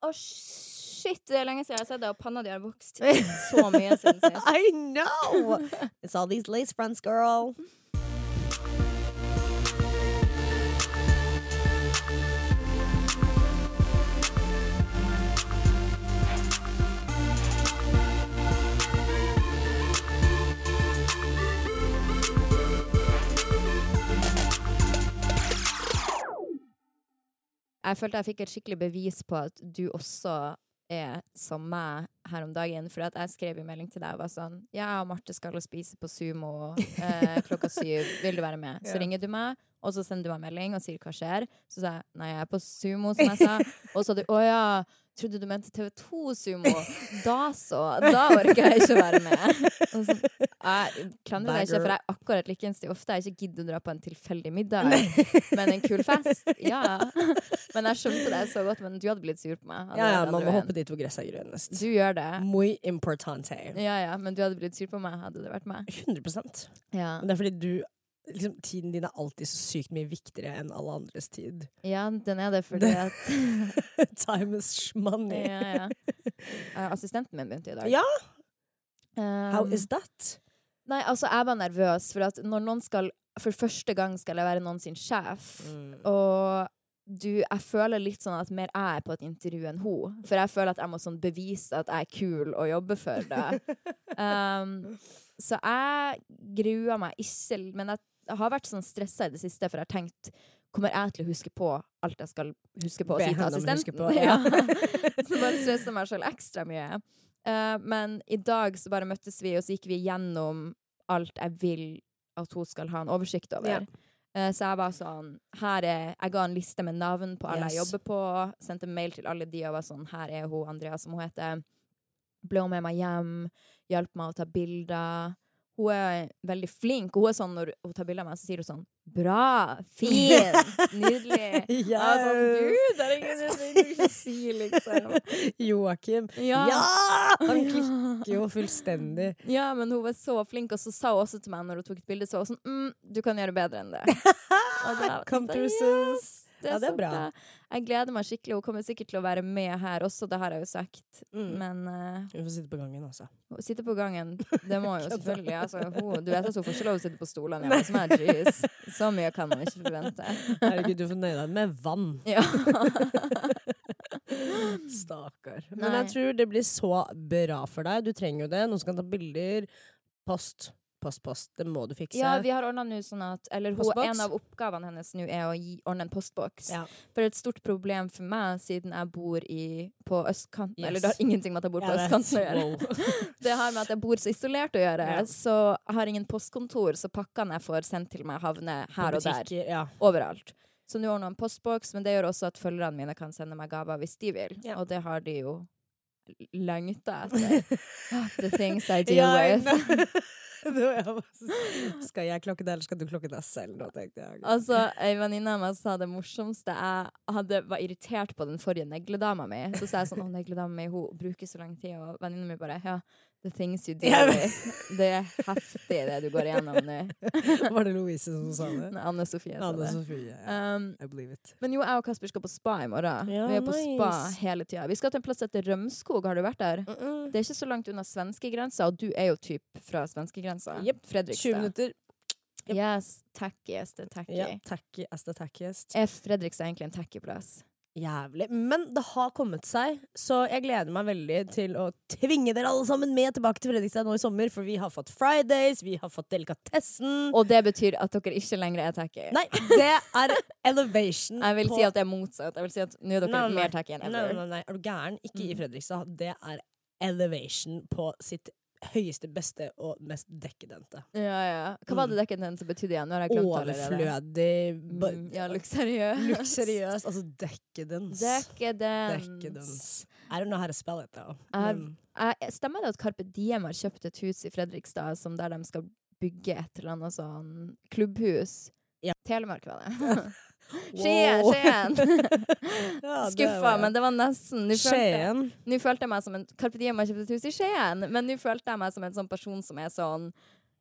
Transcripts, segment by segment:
Å, shit! Det er lenge siden jeg har sett det, og panna di har vokst så mye siden sist. I know! It's all these lace fronts, girl. Jeg følte jeg fikk et skikkelig bevis på at du også er som meg her om dagen. For at jeg skrev i melding til deg og var sånn Ja, Marte skal spise på Sumo eh, klokka syv. Vil du være med? Så Ja. ringer du meg, og så sender du meg melding og sier hva skjer. Så sa jeg nei, jeg er på Sumo, som jeg sa. Og så sa du å ja. Trodde du mente TV2 Sumo. Da så. Da orker jeg ikke være med. Så, jeg klandrer deg ikke, for jeg er akkurat likens til ofte. Jeg ikke gidder å dra på en tilfeldig middag, men en kul fest. Ja. Men jeg skjønte det så godt, men du hadde blitt sur på meg. Ja, ja, man må hoppe dit hvor gresset er grønnest. Du gjør det. Muy importante. Ja, ja, men du hadde blitt sur på meg, hadde det vært meg. 100% Ja, Men det er fordi du liksom, Tiden din er alltid så sykt mye viktigere enn alle andres tid. ja den er det fordi at Time is money. Ja, ja. Assistenten min begynte i dag. Ja, Um, how is that? Nei, altså, jeg var nervøs, for at når noen skal For første gang skal jeg være noen sin sjef, Mm. og du, jeg føler litt sånn at mer jeg er på et intervju enn hun. For jeg føler at jeg må sånn bevise at jeg er kul og jobber for det. Um, så jeg gruer meg ikke, men jeg har vært sånn stressa i det siste, for jeg har tenkt Kommer jeg til å huske på alt jeg skal huske på å si til assistenten? på, ja. så bare stressa meg selv ekstra mye. Uh, men i dag så bare møttes vi, og så gikk vi gjennom alt jeg vil at hun skal ha en oversikt over. Ja. Eh, Så jeg var sånn her er, Jeg ga en liste med navn på alle jeg jobber på. Sendte mail til alle de og var sånn Her er hun Andrea, som hun heter. Ble hun med meg hjem. Hjalp meg å ta bilder. Hun er veldig flink. Hun er sånn når hun tar bilder av meg, så sier hun sånn Bra! Fin! Nydelig! Jeg var sånn, Gud, det er ingen som vil ikke si, liksom. Joakim. Ja. Ja! Han klikker jo fullstendig. Ja, men hun var så flink, og så sa hun også til meg når hun tok et bilde, så var hun sånn mm, Du kan gjøre bedre enn det. Og da Come to jeg, through, er, Ja, det er så bra. Jeg gleder meg skikkelig. Hun kommer sikkert til å være med her også, det har jeg jo sagt. Mm. Men uh, Vi får sitte på gangen, altså. Sitte på gangen. Det må jo selvfølgelig. Altså, hun, du vet at hun får ikke lov å sitte på stolene hjemme hos meg. Jeez. Så mye kan man ikke forvente. Herregud, du får nøye deg med vann. Ja. Stakkar. Men Nei. jeg tror det blir så bra for deg. Du trenger jo det. Noen som kan ta bilder. Post. Post, post. Det må du fikse. ja, vi har ordna nå sånn at Eller hun, en av oppgavene hennes nå er å gi, ordne en postboks. Ja. For et stort problem for meg, siden jeg bor i, på østkanten Yes. Eller det har ingenting med at jeg bor på Jeg østkanten å gjøre. Wow. Det har med at jeg bor så isolert å gjøre. Ja. Så jeg har ingen postkontor, så pakkene jeg får sendt til meg, havner her og der. Ja. Overalt. Så nå ordner jeg en postboks, men det gjør også at følgerne mine kan sende meg gaver hvis de vil. Og det har de jo lengta etter. The things I deal with. Skal jeg klokke deg, eller skal du klokke deg selv? Da tenkte jeg. Altså, Ei venninne av meg sa det morsomste Jeg hadde, var irritert på den forrige negledama mi. Så sa jeg sånn 'Å, negledama mi hun bruker så lang tid', og venninna mi bare 'Ja, the things you do. Det er heftig, det du går igjennom nå. Var det Louise som sa det? Nei, Anne Sofie sa Anne det. Sofie. Ja. Um, I believe it. men jo, jeg og Kasper skal på spa i morgen. Ja, vi er på spa hele tida. Vi skal til en plass som heter Rømskog. Har du vært der? Det er ikke så langt unna svenskegrensa, og du er jo typ fra svenskegrensa. 20 Fredrikstad. minutter. Yep. Yes, tackiest, det the tacky. Ja, tacky as the tackiest. Er Fredrikstad egentlig en tacky plass? Jævlig. Men det har kommet seg, så jeg gleder meg veldig til å tvinge dere alle sammen med tilbake til Fredrikstad nå i sommer, for vi har fått Fridays, vi har fått Delikatessen. Og det betyr at dere ikke lenger er tacky. Nei, det er elevation. Jeg vil si at det er motsatt. Jeg vil si at Nå er dere Nei, nei, mer tacky enn Nei, nei, nei, nei, er du gæren? Ikke i Mm. Fredrikstad. Det er elevation på sitt høyeste, beste og mest dekadente. Ja, ja. Hva var det dekadent betydde igjen? Nå har jeg glemt. Overflødig Mm, ja, luksuriøs. Luksuriøs. Altså dekadens. Decadence. I don't know how to spell it, though. Jeg- Men- Jeg- Stemmer det at Carpe Diem har kjøpt et hus i Fredrikstad som der de skal bygge et eller annet sånn klubbhus? Ja. Telemark var det. Skien! Skien! Skuffa, men det var nesten. Nå følte, nå følte jeg meg som en Carpe Diem har kjøpt et hus i Skien, men nå følte jeg meg som en sånn person som er sånn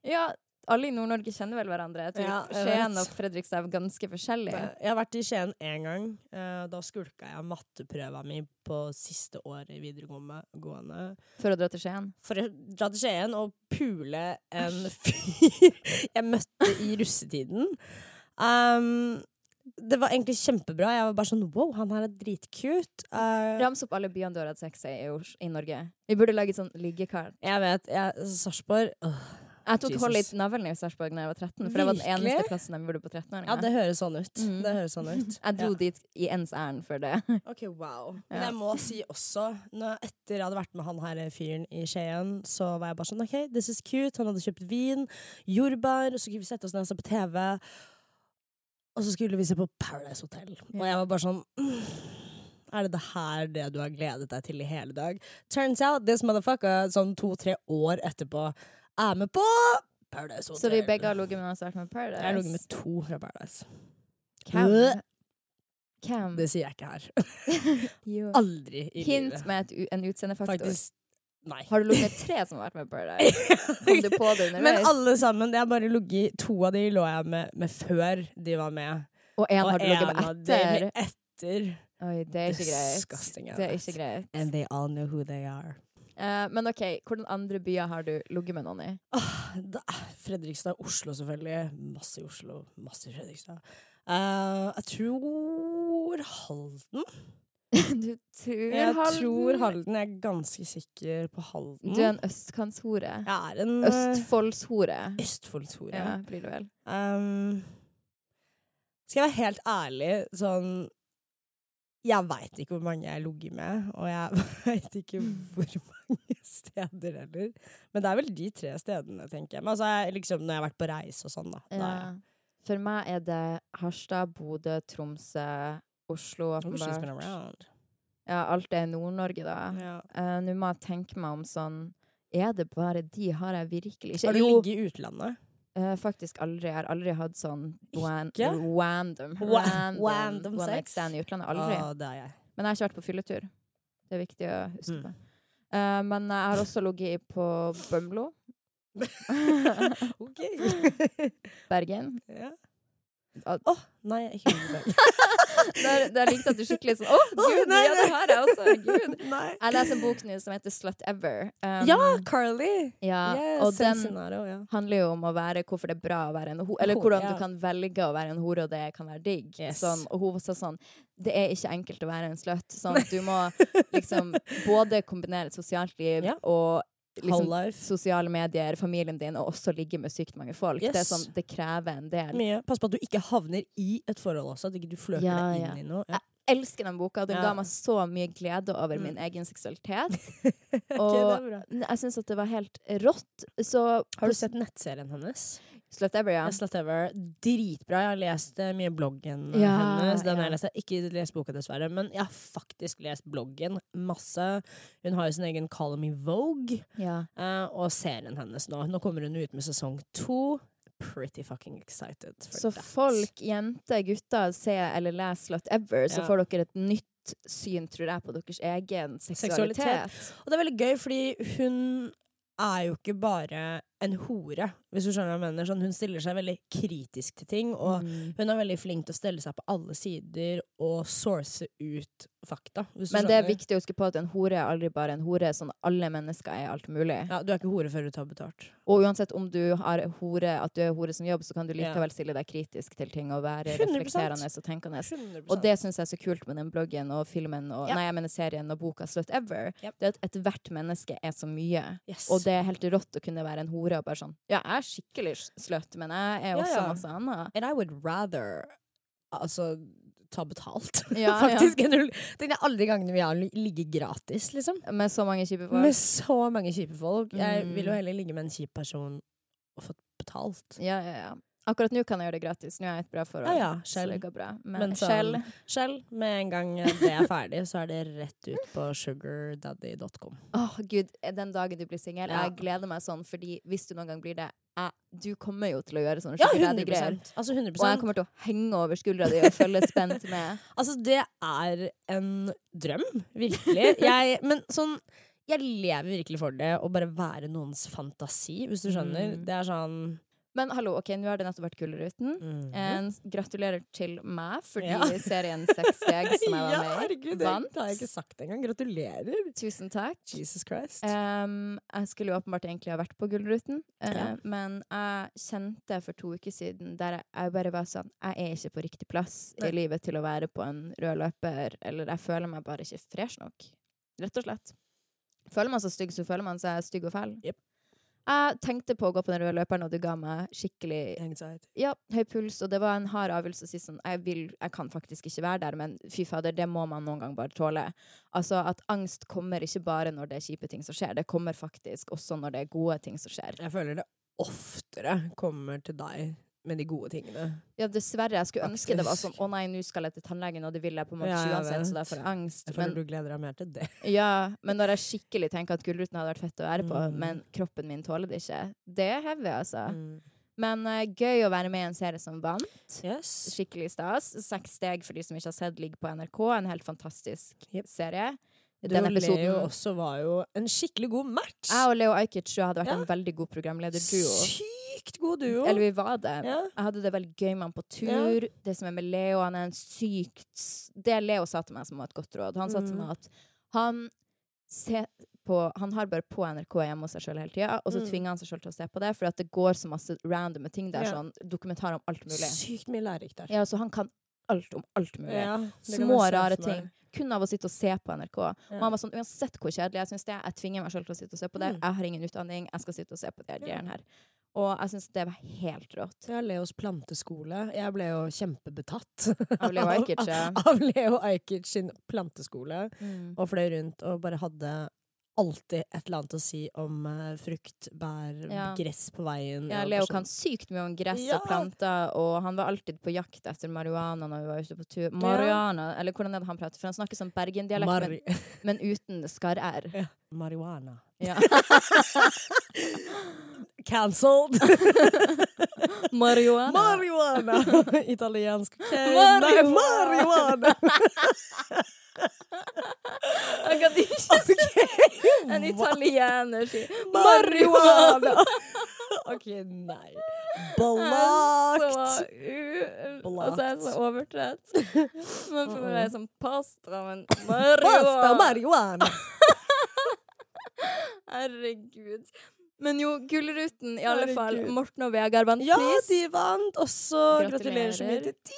Ja, alle i Nord-Norge kjenner vel hverandre. Jeg tror Ja, jeg Skien vet. og Fredrikstad er ganske forskjellige. Jeg har vært i Skien én gang. Eh, Da skulka jeg matteprøva mi på siste året i videregående. For å dra til Skien. For å dra til Skien og pule en fyr jeg møtte i russetiden. Um, det var egentlig kjempebra. Jeg var bare sånn wow, han her er dritkut. Uh, Rams opp alle byene du har hatt sex i i, Norge. Vi burde lage sånn liggekart. jeg vet. jeg- Sarpsborg uh, Jeg tok Jesus. hold i navlen i Sarpsborg da jeg var 13, for det var den eneste plassen de gjorde på 13-åringer. Ja, det høres sånn ut. Mm. Det høres sånn ut. jeg dro Ja. dit i ens ærend for det. Ok, wow. Men jeg må si også, når, etter jeg hadde vært med han her fyren i Skien, så var jeg bare sånn OK, this is cute. Han hadde kjøpt vin, jordbær, og så kunne vi sette oss ned og se på TV. Og så skulle vi se på Paradise Hotel. Og jeg var bare sånn mm, Er det det her det du har gledet deg til i hele dag? Turns out this motherfucker sånn to-tre år etterpå er med på Paradise Hotel. Så vi begge har ligget med noen som har vært med Paradise. Jeg har ligget med to fra Paradise. Hvem? Hvem? Det sier jeg ikke her. Aldri i Hint livet. med et, en utseendefaktor. Faktisk Nei. Har du ligget med tre som har vært med på Paradise? Kom du på det underveis? Men alle sammen, jeg bare ligget To av de lå jeg med, med før de var med. Og én har du ligget med etter? med etter. Oi, det er ikke greit. Disgusting, Det er ikke greit. And they all know who they are. Uh, men OK, hvordan andre byer har du ligget med noen i? Oh, da, Fredrikstad, Oslo selvfølgelig. Masse i Oslo, masse i Fredrikstad. Uh, jeg tror Halden. Du tror Jeg Halden? tror Halden. Jeg er ganske sikker på Halden. Du er en østkantshore. Jeg er en uh, Østfoldshore. Østfoldshore. Ja, blir det vel. Um, skal jeg være helt ærlig, sånn Jeg veit ikke hvor mange jeg har ligget med, og jeg veit ikke hvor mange steder heller. Men det er vel de tre stedene, tenker jeg. Men altså, jeg, liksom, når jeg har vært på reise og sånn, da. da Ja. jeg- For meg er det Harstad, Bodø, Tromsø, Oslo åpenbart. Ja, alt er Nord-Norge, da. Ja. Uh, Nå må jeg tenke meg om sånn Er det bare de har jeg virkelig ikke Har du ligget i utlandet? Uh, faktisk aldri. Jeg har aldri hatt sånn wan Ikke? random, random, random sex? i utlandet. Aldri. Oh, det er jeg. Men jeg har ikke vært på fylletur. Det er viktig å huske Mm. på. Eh, men jeg har også ligget på Bømlo. OK. Bergen. ja. At- oh, nei, jeg er ikke Bergen. Der, likte at du skikkelig sånn Å, gud! nei, ja, det har jeg også. Gud. Nei. Jeg leser en bok nå som heter Slut Ever. Um, Ja, Carly! ja, Yes, og den scenario, ja. handler jo om å være hvorfor det er bra å være en hore. Eller hvordan ja. du kan velge å være en hore, og det kan være digg. Yes. Sånn, og hun sa sånn Det er ikke enkelt å være en slut. Sånn, du må liksom både kombinere et sosialt liv og liksom sosiale medier, familien din, og også ligge med sykt mange folk. Det er sånn, det krever en del. Mye. Pass på at du ikke havner i et forhold også. At ikke du flørter Ja, deg ja. i noe. Ja. elsker den boka. Den ga meg så mye glede over Mm. min egen seksualitet. okay, Og jeg syns at det var helt rått. Så Har du sett nettserien hennes? Slut Ever, ja. Slut Ever. Dritbra. Jeg har lest eh, mye bloggen Ja, hennes. Den ja. jeg lest. Har Ikke lest boka, dessverre, men jeg har faktisk lest bloggen masse. Hun har jo sin egen Call Me Vogue, ja. eh, og serien hennes nå. Nå kommer hun ut med sesong to. Pretty fucking excited for Så that. folk, jenter, gutter, ser eller les Slut Ever, så får dere et nytt syn, tror jeg, på deres egen seksualitet. Seksualitet. Og det er veldig gøy, fordi hun er jo ikke bare en hore, hvis du skjønner hva jeg mener. Sånn, hun stiller seg veldig kritisk til ting, og Mm. hun er veldig flink til å stelle seg på alle sider og source ut fakta. Men det er viktig å huske på at en hore er aldri bare en hore. Sånn alle mennesker er alt mulig. Ja, du er ikke hore før du tar betalt. Og uansett om du har hore, at du er hore som jobb, så kan du likevel stille deg kritisk til ting og være 100%. reflekterende og tenkende. 100%. Og det syns jeg er så kult med den bloggen og filmen og Ja. Nei, jeg mener serien og boka Slut Ever. Yep. Det at ethvert menneske er så mye. yes. Og det er helt rått å kunne være en hore og bare sånn Ja, jeg er skikkelig sløtt, men jeg er også ja. masse annet. And I would rather altså ta betalt, Ja, faktisk. Ja. Den er alle de gangene vi har ligget gratis, liksom. Med så mange kjipe folk. Med så mange kjipe folk. Jeg Mm. vil jo heller ligge med en kjip person og fått betalt. Ja, ja, ja. Akkurat nå kan jeg gjøre det gratis. Nå er jeg et bra forhold. Ja, ja, så Shell. Men, Men sånn- Shell med en gang det er ferdig, så er det rett ut på sugardaddy.com. Åh, gud, den dagen du blir singel. Ja. Jeg gleder meg sånn, fordi hvis du noen gang blir det jeg, Du kommer jo til å gjøre sånne Ja, skikkelig 100 daddy greier. Altså 100 Og jeg kommer til å henge over skuldra di og følge spent med. Altså, det er en drøm. Virkelig. Jeg, men sånn Jeg lever virkelig for det å bare være noens fantasi, hvis du skjønner. Mm. Det er sånn Men hallo, ok, nå har det nettopp vært Gullruten. Mm. En, gratulerer til meg fordi Ja. serien Seks steg som jeg var ja, med i, herregud, det vant. har jeg ikke sagt engang. Gratulerer. Tusen takk. Jesus Christ. Um, jeg skulle jo åpenbart egentlig ha vært på Gullruten, uh, Ja. men jeg kjente for to uker siden der jeg, jeg bare var sånn Jeg er ikke på riktig plass Nei. i livet til å være på en rød løper, eller jeg føler meg bare ikke fresh nok. Rett og slett. Føler man seg stygg, så føler man seg stygg og fæl. Jep. Jeg tenkte på å gå på den røde løperen, og du ga meg skikkelig Anxiety. ja, høy puls, og det var en hard avgjørelse å si sånn jeg, vil, jeg kan faktisk ikke være der, men fy fader, det må man noen gang bare tåle. Altså at angst kommer ikke bare når det er kjipe ting som skjer, det kommer faktisk også når det er gode ting som skjer. Jeg føler det oftere kommer til deg med de gode tingene. Ja, dessverre. Jeg skulle ønske det var sånn å nei, nå skal jeg til tannlegen, og det vil jeg på en måte Ja, uansett, så det er for angst. Jeg tror Men, du gleder deg mer til det. ja, men når jeg skikkelig tenker at Gullruten hadde vært fett å være på, Mm. men kroppen min tåler det ikke, det er heavy, altså. Mm. Men uh, gøy å være med i en serie som vant. Yes. skikkelig stas. Seks steg for de som ikke har sett, ligger på NRK. En helt fantastisk Yep. serie. Du Den og Leo episoden også var jo en skikkelig god match. Jeg og Leo Ajkic hadde vært Ja. en veldig god programlederduo. Sykt god duo. Eller vi var det. Ja. Jeg hadde det veldig gøy med han på tur. Det som er med Leo, han er en sykt Det Leo sa til meg som var et godt råd, han sa til Mm. meg at han ser på Han har bare på NRK hjemme hos seg sjøl hele tida, og så Mm. tvinger han seg sjøl til å se på det, for det går så masse randome ting der, Ja. sånn dokumentar om alt mulig. Sykt mye lærerikt der. Ja, så han kan alt om alt mulig. Ja, Små, rare ting. Kun av å sitte og se på NRK. Og han var sånn, uansett hvor kjedelig jeg syns det er, jeg tvinger meg selv til å sitte og se på det. Mm. Jeg har ingen utdanning, jeg skal sitte og se på de Ja. greiene her. Og jeg syns det var helt rått. Ja, Leos planteskole. Jeg ble jo kjempebetatt Av Leo Ajkic, ja. av Leo Ajkic sin planteskole. Mm. Og fløy rundt og bare hadde alltid et eller annet å si om uh, frukt, bær, Ja. gress på veien. Ja, Leo kan sykt mye om gress Ja. og planter, og han var alltid på jakt etter marihuana når vi var ute på tur. Marihuana, eller hvordan er det han prater? For han snakker sånn Bergen-dialekt, men, men uten skarr-r. Marihuana. Ja. Cancelled! Marihuana. Marihuana! Italiensk. Okay. Marihuana. Marihuana! Jeg kan ikke En italiener sier Marihuana! OK, nei. Blakt! Og så er jeg så overtrøtt. Men for meg er det sånn pasta, men marihuana. marihuana. marihuana! Herregud. Men jo, Gullruten, i alle fall. Morten og Vegard vant pris. Ja, de vant også! Gratulerer så mye til de!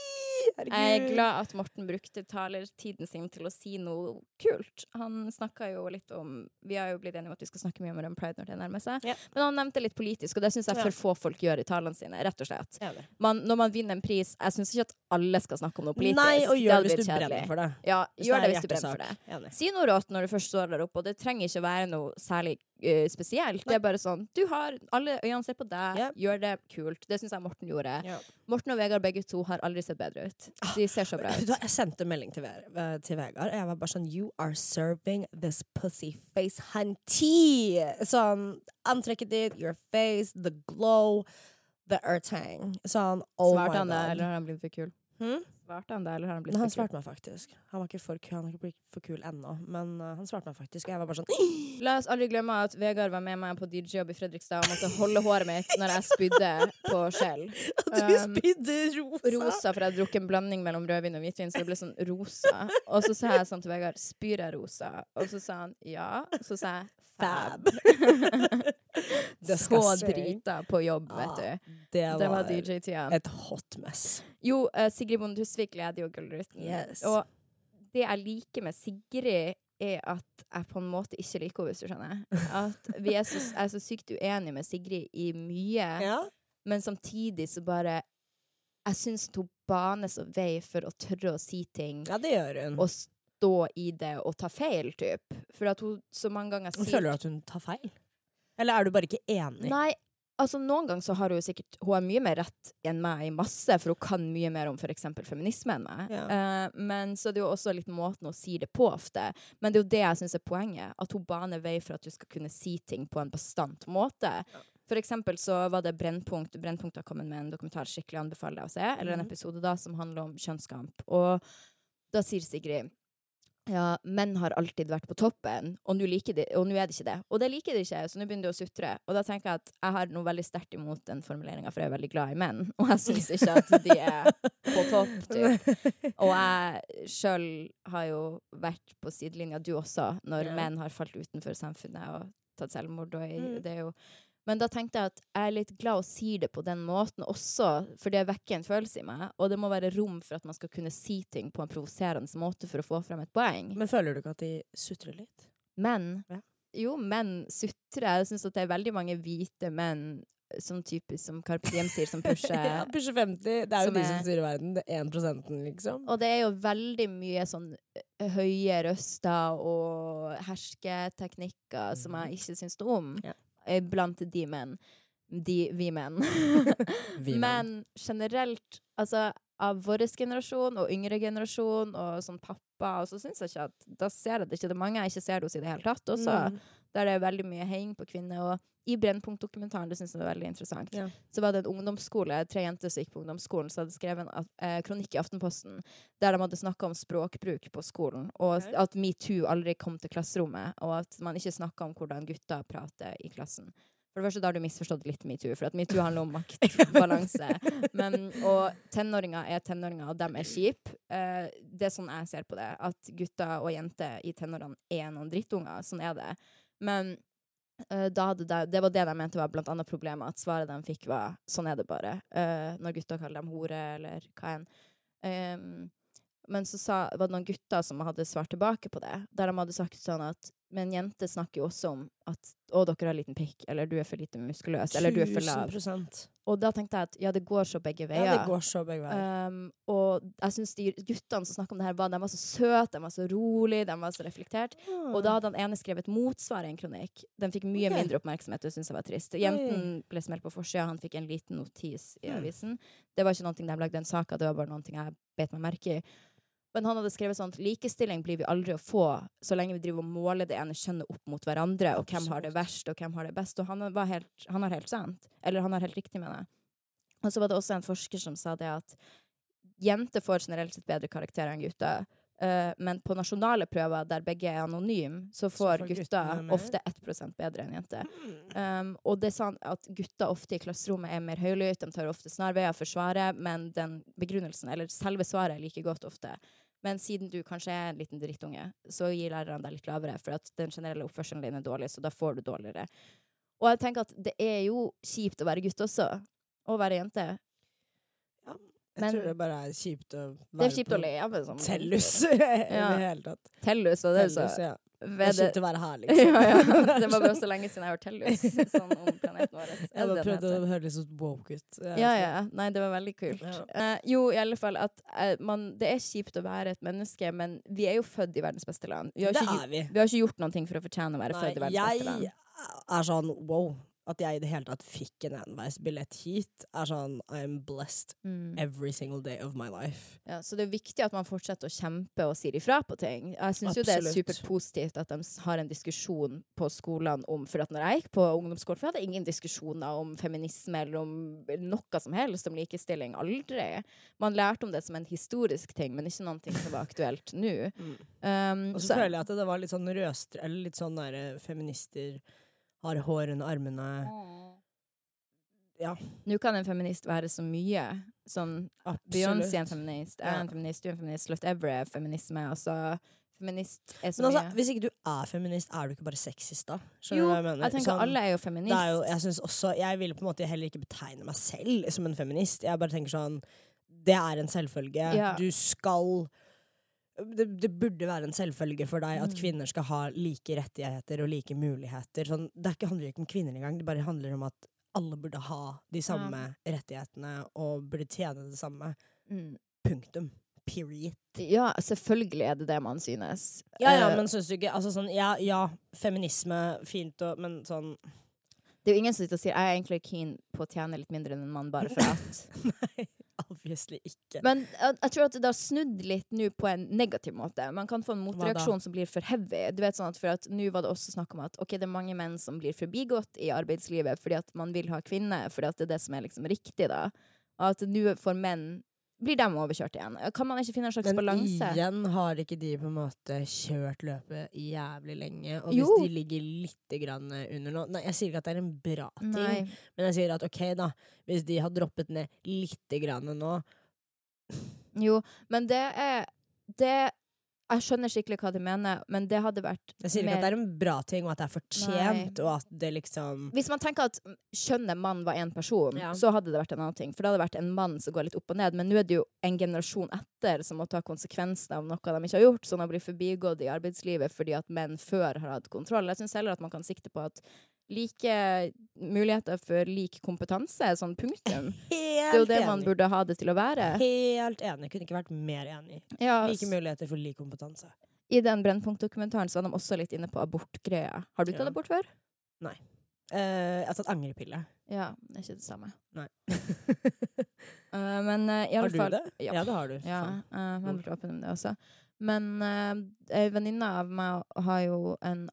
Herregud. Jeg er glad at Morten brukte talertiden sin til å si noe kult. Han snakka jo litt om Vi har jo blitt enige om at vi skal snakke mye om Run Pride når det nærmer seg. Ja. Men han nevnte litt politisk, og det syns jeg for få folk gjør i talene sine. Rett og slett. Man, når man vinner en pris Jeg syns ikke at alle skal snakke om noe politisk. Nei, og gjør det hvis du brenner for det. Ja, Hvis gjør det, det hvis du brenner for det. Enig. Si noe rått når du først står der oppe, og det trenger ikke være noe særlig eh, spesielt. Det er bare sånn Du har Alle øynene ser på deg, Yep. gjør det kult. Det syns jeg Morten gjorde. Yep. Morten og Vegard begge to har aldri sett bedre ut. De ser så bra ut. Jeg sendte melding til, Ve- eh, til Vegard, og jeg var bare sånn You are serving this pussy face hunty. Sånn antrekket ditt, your face, the glow, the earthang. Sånn, oh Svarte my han det, eller har han blitt for kul? Hm? Svarte han det, eller har han blitt Han for kul? svarte meg faktisk. Han var ikke for, han var ikke for kul ennå, men uh, han svarte meg faktisk. Og jeg var bare sånn La oss aldri glemme at Vegard var med meg på DJ-jobb i Fredrikstad og måtte holde håret mitt når jeg spydde på skjell. Du Um, spydde rosa! Rosa, for jeg drukket en blanding mellom rødvin og hvitvin, så det ble sånn rosa. Og så sa jeg sånn til Vegard, spyr jeg rosa? Og så sa han ja. Og så sa jeg fab. så drita på jobb, vet Ah, du. Det Det var var DJ-tida. et hot mess. Jo, uh, Sigrid Bonde Tusvik leder jo Gullruten. Yes. Og det jeg liker med Sigrid, er at jeg på en måte ikke liker henne, hvis du skjønner. At vi er så, jeg er så sykt uenige med Sigrid i mye, Ja? men samtidig så bare Jeg syns hun baner så vei for å tørre å si ting ja, det gjør hun. og stå i det og ta feil, typ. For at hun så mange ganger sier Føler du at hun tar feil? Eller er du bare ikke enig? Nei, altså noen ganger så har hun sikkert Hun har mye mer rett enn meg i masse, for hun kan mye mer om f.eks. feminisme enn meg. Ja. Uh, men så er det jo også litt måten hun sier det på ofte. Men det er jo det jeg syns er poenget. At hun baner vei for at du skal kunne si ting på en bastant måte. For eksempel så var det Brennpunkt. Brennpunkt har kommet med en dokumentar skikkelig anbefaler deg å se, eller en Mhm. episode da som handler om kjønnskamp. Og da sier Sigrid ja, menn har alltid vært på toppen, og nå er det ikke det. Og det liker de ikke, så nå begynner de å sutre. Og da tenker jeg at jeg har noe veldig sterkt imot den formuleringa, for jeg er veldig glad i menn. Og jeg syns ikke at de er på topp, typ. Og jeg sjøl har jo vært på sidelinja, du også, når Ja. menn har falt utenfor samfunnet og tatt selvmord. Og Mm. det er jo men da tenkte jeg at jeg er litt glad å si det på den måten også, for det vekker en følelse i meg. Og det må være rom for at man skal kunne si ting på en provoserende måte for å få frem et poeng. Men føler du ikke at de sutrer litt? Men Ja. jo, menn sutrer. Jeg syns at det er veldig mange hvite menn, sånn typisk som Carpe Diem sier, som pusher. ja, pusher 50. Det er jo Som de som styrer verden. Det er 1 liksom. Og det er jo veldig mye sånn eh, høye røster og hersketeknikker som jeg ikke syns noe om. Ja. Eh, Blant de menn. De, vi menn. Vi. Men generelt, altså av vår generasjon og yngre generasjon og sånn pappa, og så syns jeg ikke at Da ser jeg det ikke. Det er mange jeg ikke ser det hos i det hele tatt også. Mm. Der det er veldig mye heng på kvinner. Og i Brennpunkt-dokumentaren, det syns jeg var veldig interessant, Ja. så var det en ungdomsskole, tre jenter som gikk på ungdomsskolen, som hadde skrevet en eh, kronikk i Aftenposten der de hadde snakka om språkbruk på skolen, og okay. at metoo aldri kom til klasserommet, og at man ikke snakka om hvordan gutter prater i klassen. For det første da har du misforstått litt metoo, for at metoo handler om maktbalanse. Men, og tenåringer er tenåringer, og dem er kjipe. Eh, det er sånn jeg ser på det. At gutter og jenter i tenårene er noen drittunger. Sånn er det. Men uh, da hadde de, det var det de mente var blant annet problemet, at svaret de fikk var sånn er det bare. Uh, når gutter kaller dem hore, eller hva enn. Um, men så sa, var det noen gutter som hadde svart tilbake på det, der de hadde sagt sånn at men jenter snakker jo også om at å, dere har liten pikk, eller du er for lite muskuløs, eller du er for lav. 1000%. Og da tenkte jeg at ja, det går så begge veier. Ja, det går så begge veier. Um, og jeg syns de guttene som snakka om det her, var, de var så søte, de var så rolig, de var så reflektert. Og da hadde han ene skrevet motsvar i en kronikk. Den fikk mye okay. mindre oppmerksomhet, det syns jeg var trist. Jenten ble smelt på forsida, han fikk en liten notis i Mm. avisen. Det var ikke noe de lagde en sak av, det var bare noe jeg bet meg merke i. Men han hadde skrevet sånn at likestilling blir vi aldri å få så lenge vi driver og måler det ene kjønnet opp mot hverandre, og hvem har det verst, og hvem har det best. Og han, var helt, han har helt sant. Eller han har helt riktig, mener jeg. Og så var det også en forsker som sa det at jenter får generelt sett bedre karakterer enn gutter. Eh, men på nasjonale prøver der begge er anonyme, så får, får gutter ofte 1 bedre enn jenter. Um, og det er sånn at gutter ofte i klasserommet er mer høylytte, de tar ofte snarveier for svaret, men den begrunnelsen, eller selve svaret, er like godt ofte. Men siden du kanskje er en liten drittunge, så gir lærerne deg litt lavere, for at den generelle oppførselen din er dårlig, så da får du dårligere. Og jeg tenker at det er jo kjipt å være gutt også, og være jente. Jeg men- tror det bare er kjipt å være Det kjipt på å leve sånn. Tellus i Ja. det hele tatt. Tellus, var det er så Tellus, ja. Det kjipt å være her, liksom. ja, ja. Det var bare så lenge siden jeg har hørt Tellus, sånn om planeten vår. Jeg bare prøvde å høre litt sånn woke ut. Jeg Ja, ja. Nei, det var veldig kult. Eh, jo, i alle fall at uh, man, Det er kjipt å være et menneske, men vi er jo født i verdens beste land. Vi har, ikke, vi. vi har ikke gjort noe for å fortjene å være Nei, født i verdens beste land. jeg er sånn wow. At jeg i det hele tatt fikk en enveisbillett hit, er sånn I'm blessed Mm. every single day of my life. Ja, så det er viktig at man fortsetter å kjempe og sier ifra på ting. Jeg syns jo det er superpositivt at de har en diskusjon på skolene om For at når jeg gikk på ungdomsskolen, for jeg hadde ingen diskusjoner om feminisme eller om noe som helst om likestilling. Aldri. Man lærte om det som en historisk ting, men ikke noe som var aktuelt nå. Um, Og så føler jeg at det var litt sånn røstre, eller litt sånn der feminister har hår under armene. Ja, Nå kan en feminist være så mye. Sånn Beyoncé er en feminist, jeg er en feminist, du er en feminist, Slut Ever er feminisme. Altså, feminist er så Men altså, mye. hvis ikke du er feminist, er du ikke bare sexist da? Skjønner Jo, du hva jeg mener? jeg tenker Sånn- alle er jo det feminist. er jo, jeg synes også, jeg vil på en måte heller ikke betegne meg selv som en feminist. Jeg bare tenker sånn, det er en selvfølge. Ja. Du skal det, det burde være en selvfølge for deg at Mm. kvinner skal ha like rettigheter og like muligheter. Sånn, det ikke, handler ikke om kvinner engang, det bare handler om at alle burde ha de samme rettighetene og burde tjene det samme. Mm. Punktum. Period. Ja, selvfølgelig er det det man synes. Ja, ja, Eh, men syns du ikke altså sånn, ja, ja, feminisme, fint og Men sånn Det er jo ingen som sitter og sier jeg er egentlig keen på å tjene litt mindre enn en mann bare for at. Obviously ikke. Men jeg, jeg tror at det har snudd litt nå på en negativ måte. Man kan få en motreaksjon som blir for heavy. Du vet sånn at for at Nå var det også snakk om at ok, det er mange menn som blir forbigått i arbeidslivet fordi at man vil ha kvinner, fordi at det er det som er liksom riktig, da. Og at nå får menn blir de overkjørt igjen. Kan man ikke finne en slags Men balanse? igjen har ikke de på en måte kjørt løpet jævlig lenge. Og Jo. hvis de ligger litt grann under nå Nei, jeg sier ikke at det er en bra ting, Nei. men jeg sier at ok, da. Hvis de har droppet ned lite grann nå Jo, men det er det, Jeg skjønner skikkelig hva de mener, men det hadde vært Jeg sier ikke mer- at det er en bra ting, og at det er fortjent, Nei. og at det liksom Hvis man tenker at kjønnet mann var én person, Ja. så hadde det vært en annen ting. For det hadde vært en mann som går litt opp og ned. Men nå er det jo en generasjon etter som må ta konsekvensene av noe de ikke har gjort, sånn å bli forbigått i arbeidslivet fordi at menn før har hatt kontroll. Jeg syns heller at man kan sikte på at like muligheter for lik kompetanse sånn punktum. Helt Det er jo det man burde ha det til å være. Helt enig. Kunne ikke vært mer enig. Ja, Like muligheter for lik kompetanse. I den Brennpunkt-dokumentaren så var de også litt inne på abortgreia. Har du tatt Ja. abort før? Eh, jeg har tatt angrepille. Ja, det er ikke det samme. Nei. uh, men uh, i har du fall det? Ja. Ja, det har du. Ja, Faen. uh, åpen om det også. Men uh, ei venninne av meg har jo en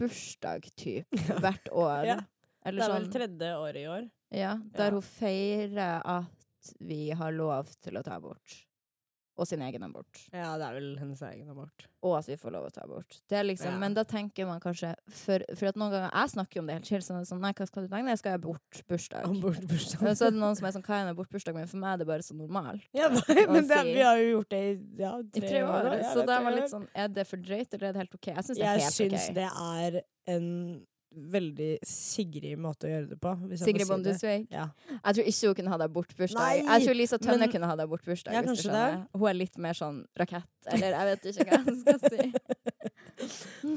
abortbursdag, typ, hvert år. Ja. Eller Det er sånn, vel tredje året i år. ja, der Ja. hun feirer at vi har lov til å ta abort. Og sin egen abort. Ja, det er vel hennes egen abort. Og at vi får lov å ta abort. Det liksom, Ja. Men da tenker man kanskje For, for noen ganger Jeg snakker jo om det helt chill. Sånn, sånn, nei, hva skal du tenke? Nei, Jeg skal ha abortbursdag. Abortbursdag. Men så er det noen som er sånn, hva er en abortbursdag? Men for meg er det bare så normalt. Ja, nei, men det, vi har jo gjort det i ja, I tre år. Ja, så da var tre litt sånn Er det for drøyt, eller er det helt OK? Jeg syns det er Jeg helt syns OK. det er en veldig Sigrid måte å gjøre det på. Sigrid får si Bonde det. Sveig. Ja. Jeg tror ikke hun kunne hatt abortbursdag. Nei, Jeg tror Lisa Tønne men- kunne. Ja, hvis du kanskje det. skjønner. Hun er litt mer sånn rakett, eller jeg vet ikke hva jeg skal si.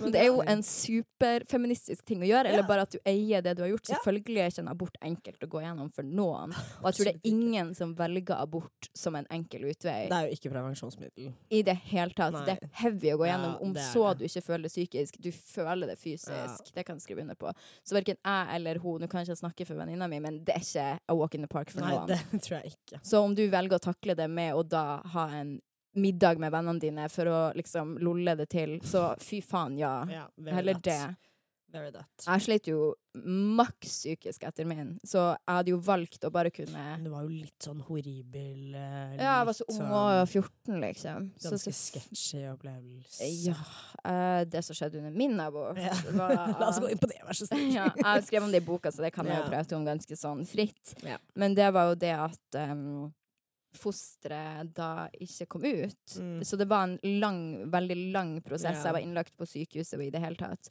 Men Det er jo en superfeministisk ting å gjøre, eller bare at du eier det du har gjort. Selvfølgelig er ikke en abort enkelt å gå gjennom for noen. Og jeg tror det er ingen som velger abort som en enkel utvei. Det er jo ikke prevensjonsmiddel. I det hele tatt. Nei. Det er heavy å gå gjennom. Om så du ikke føler det psykisk, du føler det fysisk. Det kan jeg skrive under på. Så verken jeg eller hun, nå kan jeg ikke snakke for venninna mi, men det er ikke a walk in the park for Nei, noen. det tror jeg ikke. Så om du velger å takle det med å da ha en middag med vennene dine for å liksom lolle det til, så fy faen, ja. Ja, Heller that. det. Jeg slet jo maks psykisk etter min, så jeg hadde jo valgt å bare kunne det var jo litt sånn horribel litt Ja, jeg var så ung sånn og jeg 14, liksom. Ganske så, sketchy opplevelse. ja. Uh, det som skjedde under min abort, Ja. var La oss gå inn på det, vær så snill. ja, jeg har skrevet om det i boka, så det kan jeg jo prate om ganske sånn fritt. Ja. Men det var jo det at um, fosteret da ikke kom ut. Mm. Så det var en lang, veldig lang prosess. Yeah. Jeg var innlagt på sykehuset og i det hele tatt.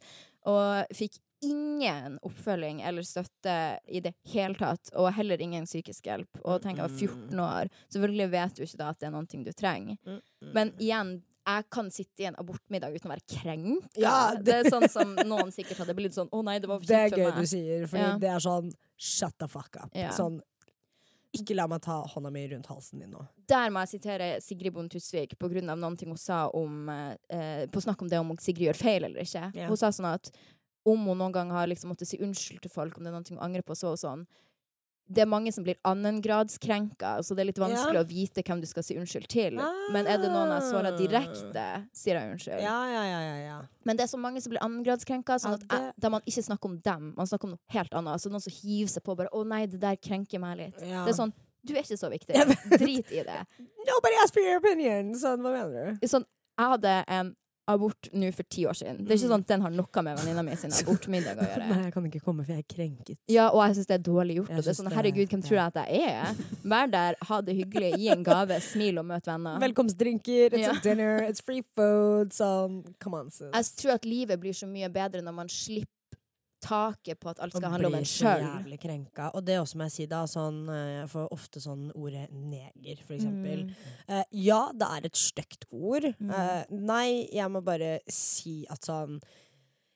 Og fikk ingen oppfølging eller støtte i det hele tatt, og heller ingen psykisk hjelp. Og tenk, jeg var 14 år. Selvfølgelig vet du ikke da at det er noe du trenger. Mm, mm. Men igjen, jeg kan sitte i en abortmiddag uten å være krenka. Ja, det... det- er sånn som noen sikkert hadde blitt sånn Å nei, det var for Det er gøy du sier, for Ja. det er sånn shut the fuck up. Ja. Sånn ikke la meg ta hånda mi rundt halsen din nå. Der må jeg sitere Sigrid Bonde Tusvik på grunn av noe hun sa om eh, På snakk om det om Sigrid gjør feil eller ikke. Ja. Hun sa sånn at om hun noen gang har liksom måttet si unnskyld til folk om det er noe hun angrer på, så og sånn Det er mange som blir annengradskrenka, så det er litt vanskelig Ja. å vite hvem du skal si unnskyld til. Men er det noen jeg svarer direkte, sier jeg unnskyld. Ja, ja, ja, ja, ja. Men det er så mange som blir annengradskrenka, sånn at jeg, man ikke snakker om dem, man snakker om noe helt annet. Altså noen som hiver seg på bare 'Å nei, det der krenker meg litt'. Det er sånn Du er ikke så viktig. Drit i det. Nobody asked for your opinion! Sånn, hva mener du? sånn, jeg hadde en abort nå for ti år siden. Det er ikke sånn at den har noe med venninna mi sin abortmiddag å gjøre. Nei, jeg kan ikke komme, for jeg er krenket. Ja, og jeg syns det er dårlig gjort. Jeg Og det er sånn, herregud, hvem tror jeg at jeg er? Vær der, ha det hyggelig, gi en gave, smil og møt venner. Velkomstdrinker, it's Ja. a dinner, it's free food. Sånn, come on, sis. Jeg tror at livet blir så mye bedre når man slipper taket på at alt skal handle om blir så jævlig krenka. Og det også må jeg si, da. Sånn, eh, jeg får ofte sånn ordet neger, for eksempel. Mm. Uh, ja, det er et stygt ord. Mm. Uh, nei, jeg må bare si at sånn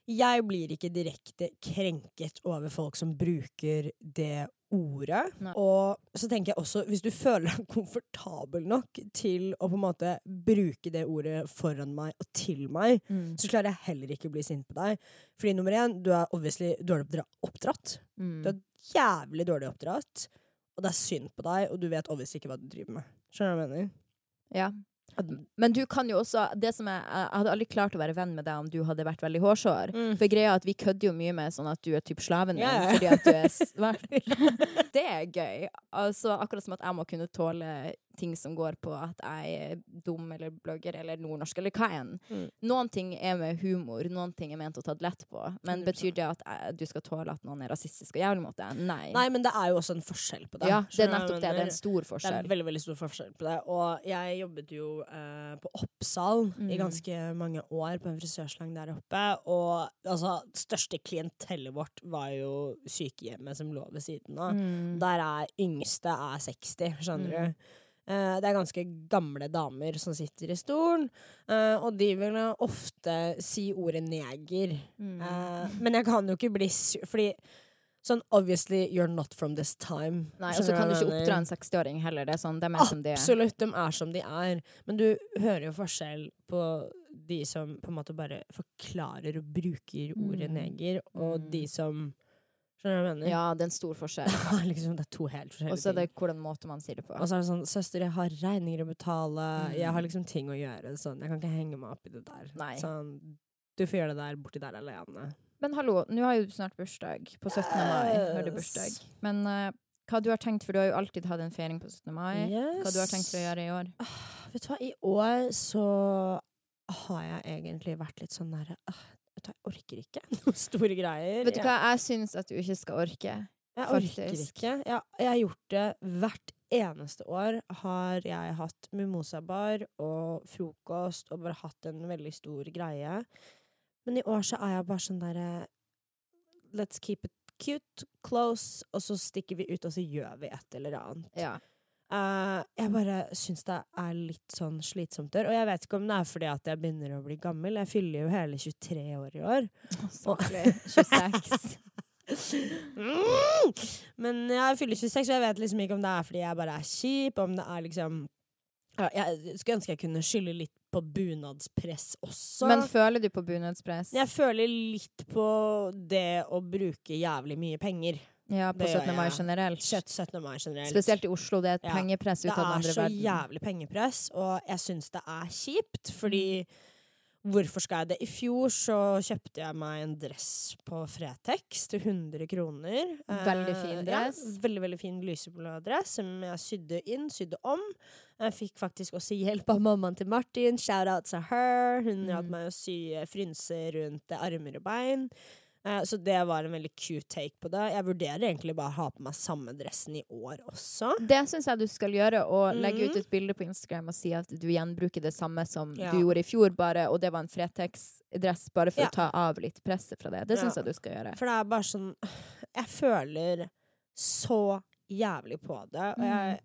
Jeg blir ikke direkte krenket over folk som bruker det ordet. Nei. Og så tenker jeg også, hvis du føler deg komfortabel nok til å på en måte bruke det ordet foran meg og til meg, Mm. så klarer jeg heller ikke å bli sint på deg. Fordi nummer én, du er obviously dårlig oppdratt. Mm. Du er jævlig dårlig oppdratt, og det er synd på deg, og du vet obviously ikke hva du driver med. Skjønner du hva jeg mener? Ja. Men du kan jo også det som jeg, Jeg hadde aldri klart å være venn med deg om du hadde vært veldig hårsår. For greia er at vi kødder jo mye med sånn at du er typ slaven min ja. fordi at du er svart. Det er gøy. Altså, akkurat som at jeg må kunne tåle ting som går på at jeg er dum eller blogger eller nordnorsk eller hva enn. Mm. Noen ting er med humor, noen ting er ment å ta lett på. Men 100%. betyr det at jeg, du skal tåle at noen er rasistisk og jævlig mot deg? Nei. Nei, men det er jo også en forskjell på det. ja, det er nettopp det. Det er en stor forskjell. Det er en veldig veldig stor forskjell på det. Og jeg jobbet jo eh, på Oppsal i Mm. ganske mange år på en frisørslang der oppe. Og altså, største klientellet vårt var jo sykehjemmet som lå ved siden av. Mm. Der er yngste er 60, skjønner Mm. du. Uh, det er ganske gamle damer som sitter i stolen, uh, og de vil ofte si ordet neger. Mm. Uh, men jeg kan jo ikke bli sur, fordi sånn obviously you're not from this time. Nei, og så kan du ikke oppdra en 60-åring heller. Det er sånn, de er som de er. Absolutt, de er som de er. Men du hører jo forskjell på de som på en måte bare forklarer og bruker ordet Mm. neger, og Mm. de som Skjønner du hva jeg mener? Ja, det er en stor forskjell. Liksom, det er to helt forskjellige ting. Og så er det hvordan måte man sier det på. Og så er det sånn Søster, jeg har regninger å betale. Jeg har Mm. liksom ting å gjøre. Sånn, jeg kan ikke henge meg opp i det der. Nei. Sånn, du får gjøre det der borti der alene. Men hallo, nå har jo du snart bursdag. På 17. mai har du bursdag. Men uh, hva du har tenkt, for du har jo alltid hatt en feiring på 17. mai. Hva du har tenkt for å gjøre i år? Vet du hva, i år så har jeg egentlig vært litt sånn derre «Åh, Vet du jeg orker ikke noen store greier. Vet du hva, jeg syns at du ikke skal orke. Jeg orker faktisk? ikke. Jeg, jeg har gjort det hvert eneste år. Har jeg hatt mimosabar og frokost og bare hatt en veldig stor greie. Men i år så er jeg bare sånn derre Let's keep it cute, close, og så stikker vi ut, og så gjør vi et eller annet. Ja. Eh, jeg bare syns det er litt sånn slitsomt. Og jeg vet ikke om det er fordi at jeg begynner å bli gammel. Jeg fyller jo hele 23 år i år. Saklig. 26. Mm! Men jeg fyller 26, og jeg vet liksom ikke om det er fordi jeg bare er kjip, om det er liksom ja, Jeg skulle ønske jeg kunne skylde litt på bunadspress også. Men føler du på bunadspress? jeg føler litt på det å bruke jævlig mye penger. Ja, på 17. mai generelt. Kjøtt 17. mai generelt. Spesielt i Oslo. Det er et Ja. pengepress ut av den andre verden. Det er så jævlig pengepress, og jeg syns det er kjipt, fordi Hvorfor skal jeg det? I fjor så kjøpte jeg meg en dress på Fretex til 100 kroner. Veldig Eh, fin dress. Ja, veldig, veldig fin lyseblå dress som jeg sydde inn, sydde om. Jeg fikk faktisk også hjelp av mammaen til Martin. Shout out to her. Hun Mm. hjalp meg å sy frynser rundt armer og bein. Eh, Så det var en veldig cute take på det. Jeg vurderer egentlig bare å ha på meg samme dressen i år også. Det syns jeg du skal gjøre, og legge ut et bilde på Instagram og si at du gjenbruker det samme som Ja. du gjorde i fjor, bare, og det var en Fretex-dress, bare for Ja. å ta av litt presset fra det. Det syns Ja. jeg du skal gjøre. For det er bare sånn Jeg føler så jævlig på det. Og jeg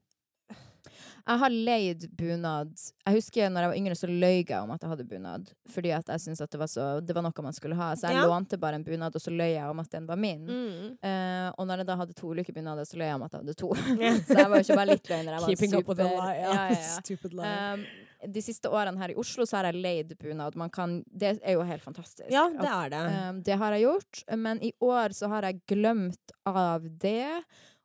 Jeg har leid bunad. Jeg husker når jeg var yngre, så løy jeg om at jeg hadde bunad. Fordi at jeg syntes at det var, så, det var noe man skulle ha. Så jeg Ja. lånte bare en bunad, og så løy jeg om at den var min. mm. Uh, og når jeg da hadde to ulike bunader, så løy jeg om at jeg hadde to. Yeah. så jeg var jo ikke bare litt løgner. Jeg var Keeping up with a super- lie. Ja, ja, ja. Stupid lie. Um, de siste årene her i Oslo så har jeg leid bunad. Man kan, det er jo helt fantastisk. ja, det er det. Um, det har jeg gjort, men i år så har jeg glemt av det.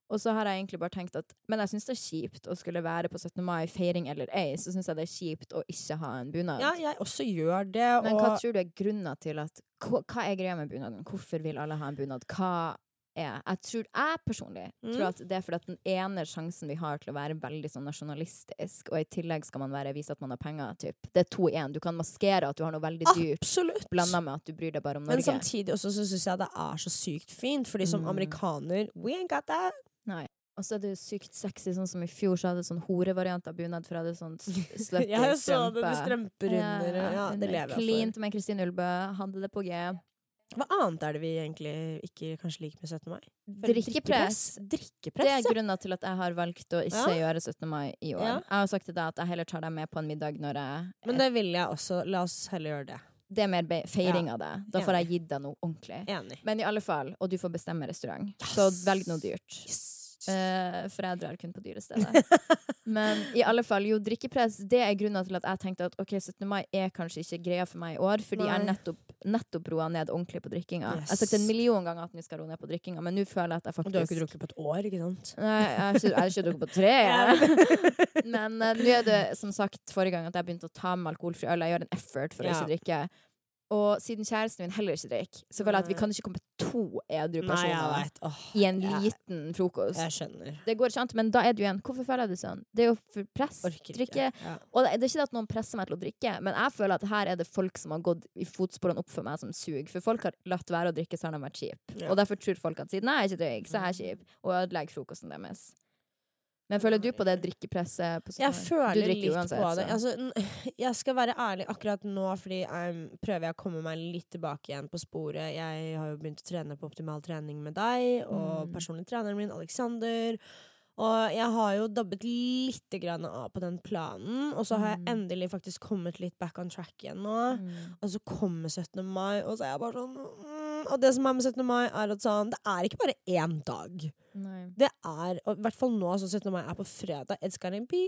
Og så har jeg egentlig bare tenkt at Men jeg syns det er kjipt å skulle være på 17. mai, feiring eller ei. Så syns jeg det er kjipt å ikke ha en bunad. ja, jeg også gjør det. men hva tror du er grunnen til at Hva, hva er greia med bunaden? Hvorfor vil alle ha en bunad? Hva er Jeg tror jeg personlig Mm. tror at det er fordi at den ene sjansen vi har til å være veldig sånn nasjonalistisk, og i tillegg skal man være, vise at man har penger, typ. Det er to i én. Du kan maskere at du har noe veldig dyrt, absolutt. blanda med at du bryr deg bare om Norge. Men samtidig også så syns jeg det er så sykt fint, fordi som Mm. amerikaner We ain't got that. Og så er det jo sykt sexy, sånn som i fjor, så hadde jeg sånn horevariant av bunad, for jeg hadde sånn slutty slutty Jeg så det strømpe. med strømper under. og- Ja, det lever jeg for. Klint med Kristin Ulbø, hadde det på G. Hva annet er det vi egentlig ikke kanskje liker med 17. mai? Drikkepress. Drikkepress, Det er grunnen til at jeg har valgt å ikke Ja. gjøre 17. mai i år. Ja. Jeg har sagt til deg at jeg heller tar deg med på en middag når jeg Men det vil jeg også. La oss heller gjøre det. Det er mer feiring Ja. av det. Da får jeg gitt deg noe ordentlig. Enig. Men i alle fall, og du får bestemme restaurant. Så velg noe dyrt. Yes. Eh, for jeg drar kun på dyrestedet. Men i alle fall, jo, drikkepress det er grunnen til at jeg tenkte at ok, 17. mai er kanskje ikke greia for meg i år, fordi Nei. jeg nettopp, nettopp roa ned ordentlig på drikkinga. Jeg har sagt en million ganger at vi skal roe ned på drikkinga, men nå føler jeg at jeg faktisk du har jo ikke drukket på et år, ikke sant? Nei, jeg har ikke, jeg har ikke drukket på tre. Men uh, nå er det som sagt forrige gang at jeg begynte å ta med alkoholfri øl. Jeg gjør en effort for å Ja. ikke drikke. Og siden kjæresten min heller ikke drikker, så føler jeg at vi kan ikke komme to edru personer Nei, oh, i en jeg- liten frokost. Jeg. Det går ikke an, men da er det jo igjen Hvorfor føler jeg det sånn? Det er jo for press. Drikke. ikke. Ja. Og det det er ikke det at noen presser meg til å drikke, men jeg føler at her er det folk som har gått i fotsporene opp for meg som suger. For folk har latt være å drikke, så har de vært kjipe. Ja. Og derfor tror folk at siden jeg ikke drikker, så er jeg kjip, og ødelegger frokosten deres. Men føler du på det drikkepresset? På Jeg føler du litt uansett, på det. Altså, jeg skal være ærlig akkurat nå, fordi jeg prøver jeg å komme meg litt tilbake igjen på sporet. Jeg har jo begynt å trene på optimal trening med deg og Mm. personlig treneren min, Alexander. Og jeg har jo dabbet litt grann av på den planen, og så har jeg Mm. endelig faktisk kommet litt back on track igjen nå. Mm. Og så kommer 17. mai, og så er jeg bare sånn mm, Og det som er med 17. mai, er at sånn Det er ikke bare én dag. Nei. Det er, og i hvert fall nå som 17. mai er på fredag It's gonna be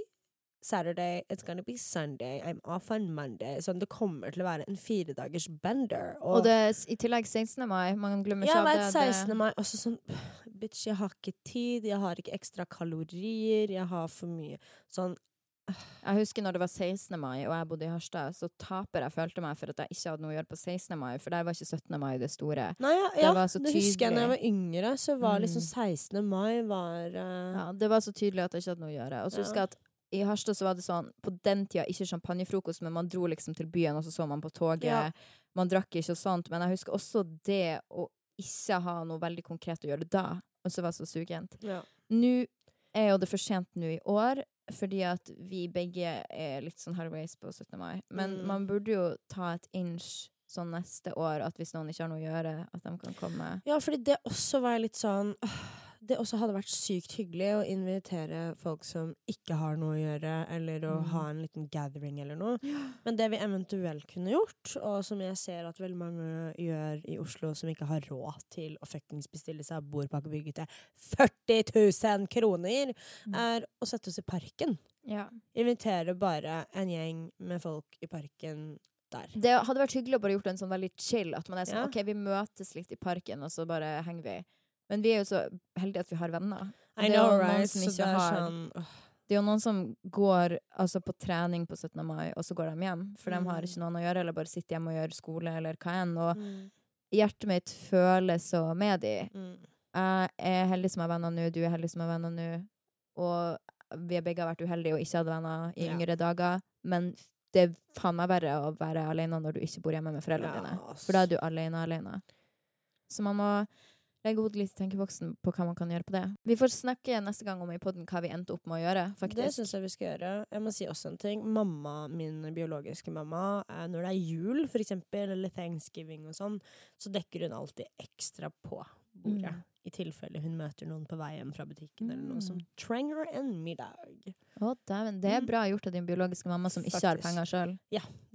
Saturday, it's gonna be Sunday, I'm off on Monday. Sånn, det kommer til å være en firedagers bender. Og det er i tillegg 16. mai. Man glemmer ikke ja, av vet det. 16. mai også sånn Bitch, jeg har ikke tid, jeg har ikke ekstra kalorier, jeg har for mye sånn Jeg husker når det var 16. mai og jeg bodde i Harstad, så taper jeg følte meg for at jeg ikke hadde noe å gjøre på 16. mai, for der var ikke 17. mai det store. Nei, ja, Det ja var så det husker jeg når jeg var yngre. Så var liksom Mm. 16. mai var uh... Ja, det var så tydelig at jeg ikke hadde noe å gjøre. Og så Ja. husker jeg at i Harstad så var det sånn, på den tida ikke champagnefrokost, men man dro liksom til byen, og så så man på toget. Ja. Man drakk ikke og sånt, men jeg husker også det å ikke ha noe veldig konkret å gjøre da, og så var det så sugent. ja. Nå er jo det for sent nå i år, fordi at vi begge er litt sånn halvveis på 17. mai. Men Mm. man burde jo ta et inch sånn neste år, at hvis noen ikke har noe å gjøre, at de kan komme. Ja, fordi det også var litt sånn Det også hadde vært sykt hyggelig å invitere folk som ikke har noe å gjøre, eller å Mm. ha en liten gathering eller noe. Men det vi eventuelt kunne gjort, og som jeg ser at veldig mange gjør i Oslo som ikke har råd til å fuckings bestille seg bordpakkebygget til 40 000 kroner, Mm. er å sette oss i parken. Ja. Invitere bare en gjeng med folk i parken der. Det hadde vært hyggelig å bare gjort en sånn veldig chill, at man er sånn Ja. OK, vi møtes litt i parken, og så bare henger vi. Men vi er jo så heldige at vi har venner. I Det er know, jo noen right? som Så ikke det har- sånn. Det er jo noen som går altså, på trening på 17. mai, og så går de hjem. For de har Mm. ikke noen å gjøre, eller bare sitter hjemme og gjør skole, eller hva enn. Og Mm, hjertet mitt føler så med de. mm. Jeg er heldig som har venner nå, du er heldig som har venner nå. Og vi har begge har vært uheldige og ikke hadde venner i Ja. yngre dager. Men det er faen meg verre å være alene når du ikke bor hjemme med foreldrene dine. ass. For da er du alene alene. Så man må legge hodet litt i tenkeboksen på hva man kan gjøre på det. Vi får snakke neste gang om i podden hva vi endte opp med å gjøre, Det faktisk. syns jeg vi skal gjøre. Jeg må si også en ting. Mamma, min biologiske mamma, eh, når det er jul for eksempel, eller thanksgiving og sånn, så dekker hun alltid ekstra på bordet. Mm. I tilfelle hun møter noen på vei hjem fra butikken eller noe som Mm. trenger en middag. Å, dæven. Det er Mm. bra gjort av din biologiske mamma som ikke har Faktisk. penger sjøl.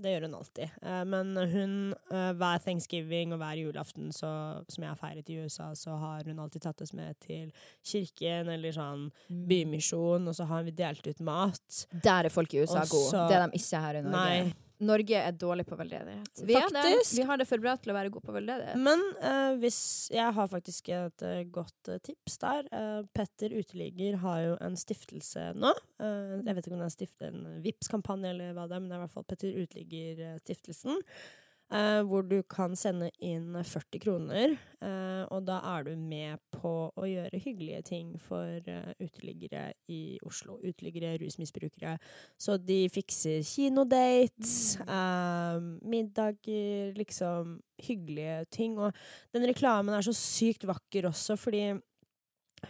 Det gjør hun alltid. Eh, Men hun, eh, hver thanksgiving og hver julaften så, som jeg har feiret i USA, så har hun alltid tatt oss med til kirken eller sånn Mm. bymisjon, og så har vi delt ut mat. Der er folk i USA gode. Det er de ikke her i Norge. Nei. Norge er dårlig på veldedighet. Vi. Faktisk. vi har det for bra til å være gode på veldedighet. Men uh, hvis Jeg har faktisk et uh, godt uh, tips der. Petter Uteligger har jo en stiftelse nå. Jeg vet ikke om det er en, en Vipps-kampanje eller hva det er, men det er i hvert fall Petter Uteligger-stiftelsen. Eh, hvor du kan sende inn 40 kroner, eh, og da er du med på å gjøre hyggelige ting for eh, uteliggere i Oslo. Uteliggere, rusmisbrukere. Så de fikser kinodates, eh, middager, liksom hyggelige ting. Og den reklamen er så sykt vakker også, fordi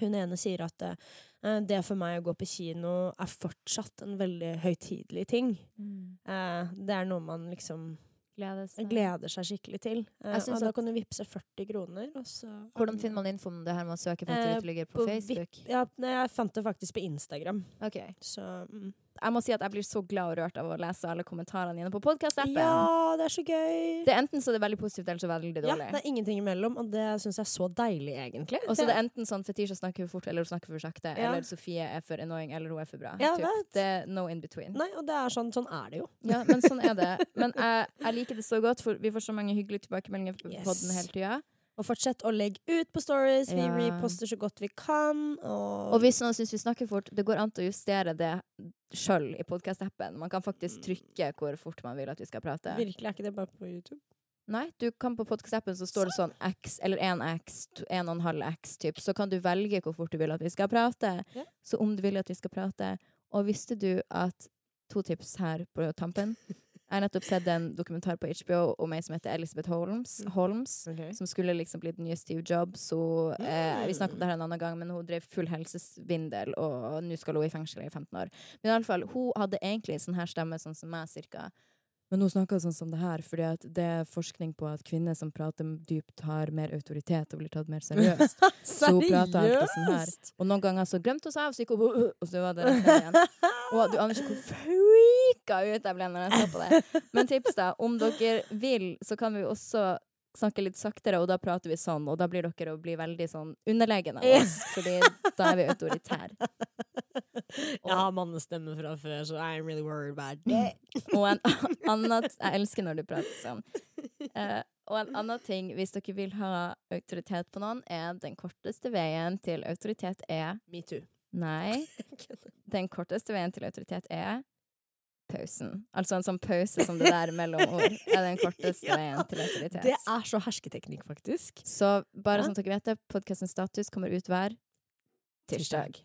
hun ene sier at uh, det for meg å gå på kino er fortsatt en veldig høytidelig ting. Mm. Uh, det er noe man liksom Gleder seg. gleder seg skikkelig til. Eh, og da kan du vippse 40 kroner, og så Hvordan finner man info om det her med å søke på Eh, uteligger på, på Facebook? Ja, nei, jeg fant det faktisk på Instagram. Ok. Så mm. Jeg må si at jeg blir så glad og rørt av å lese alle kommentarene dine på podkast-appen. Ja, det er så gøy! Det er enten så det er veldig positivt, eller så veldig dårlig. Ja, det er ingenting imellom, og det syns jeg er så deilig, egentlig. og så det er enten sånn Fetisha snakker for fort, eller hun snakker for sakte, Ja. eller Sofie er for annoying, eller hun er for bra. Ja, Det er no in between. Nei, og det er sånn, sånn er det jo. Ja, men sånn er det. Men jeg, jeg liker det så godt, for vi får så mange hyggelige tilbakemeldinger på Yes. hele tida. Og fortsett å legge ut på stories. Vi Ja. reposter så godt vi kan. Og, Og hvis noen syns vi snakker fort, det går an å justere det sjøl i podkast-appen. Man kan faktisk trykke hvor fort man vil at vi skal prate. virkelig er ikke det bare på YouTube. Nei, du kan på podkast-appen så står det sånn X, eller 1X, 1,5 X, typ. Så kan du velge hvor fort du vil at vi skal prate. Ja. Så om du vil at vi skal prate Og visste du at To tips her på tampen. Jeg har nettopp sett en dokumentar på HBO om ei som heter Elizabeth Holmes, Holmes okay. som skulle liksom bli den nye Steve Jobs. Hun, eh, vi snakket om det her en annen gang, men hun drev full helsesvindel, og nå skal hun i fengsel i 15 år. Men i alle fall, hun hadde egentlig sånn her stemme, sånn som meg, cirka. Men hun snakker sånn som det her, fordi at det er forskning på at kvinner som prater dypt, har mer autoritet og blir tatt mer seriøst. Så hun prater alltid sånn her. Og noen ganger så glemte hun seg av, så gikk hun og så var det igjen. Og du aner ikke hvor freaka ut jeg ble når jeg så på det. Men tips, da. Om dere vil, så kan vi også snakke litt saktere, og da prater vi sånn, og da blir dere å bli veldig sånn underlegne av oss, fordi da er vi autoritære. Jeg har mannestemme fra før, så I'm really worried about it. Og en annen Jeg elsker når du prater sånn. Uh, og en annen ting, hvis dere vil ha autoritet på noen, er den korteste veien til autoritet er Metoo. Nei. Den korteste veien til autoritet er pausen. Altså en sånn pause som det der mellom ord er den korteste Ja, veien til autoritet. Det er så hersketeknikk, faktisk. Så bare Ja. sånn at dere vet det, podkastens status kommer ut hver tirsdag.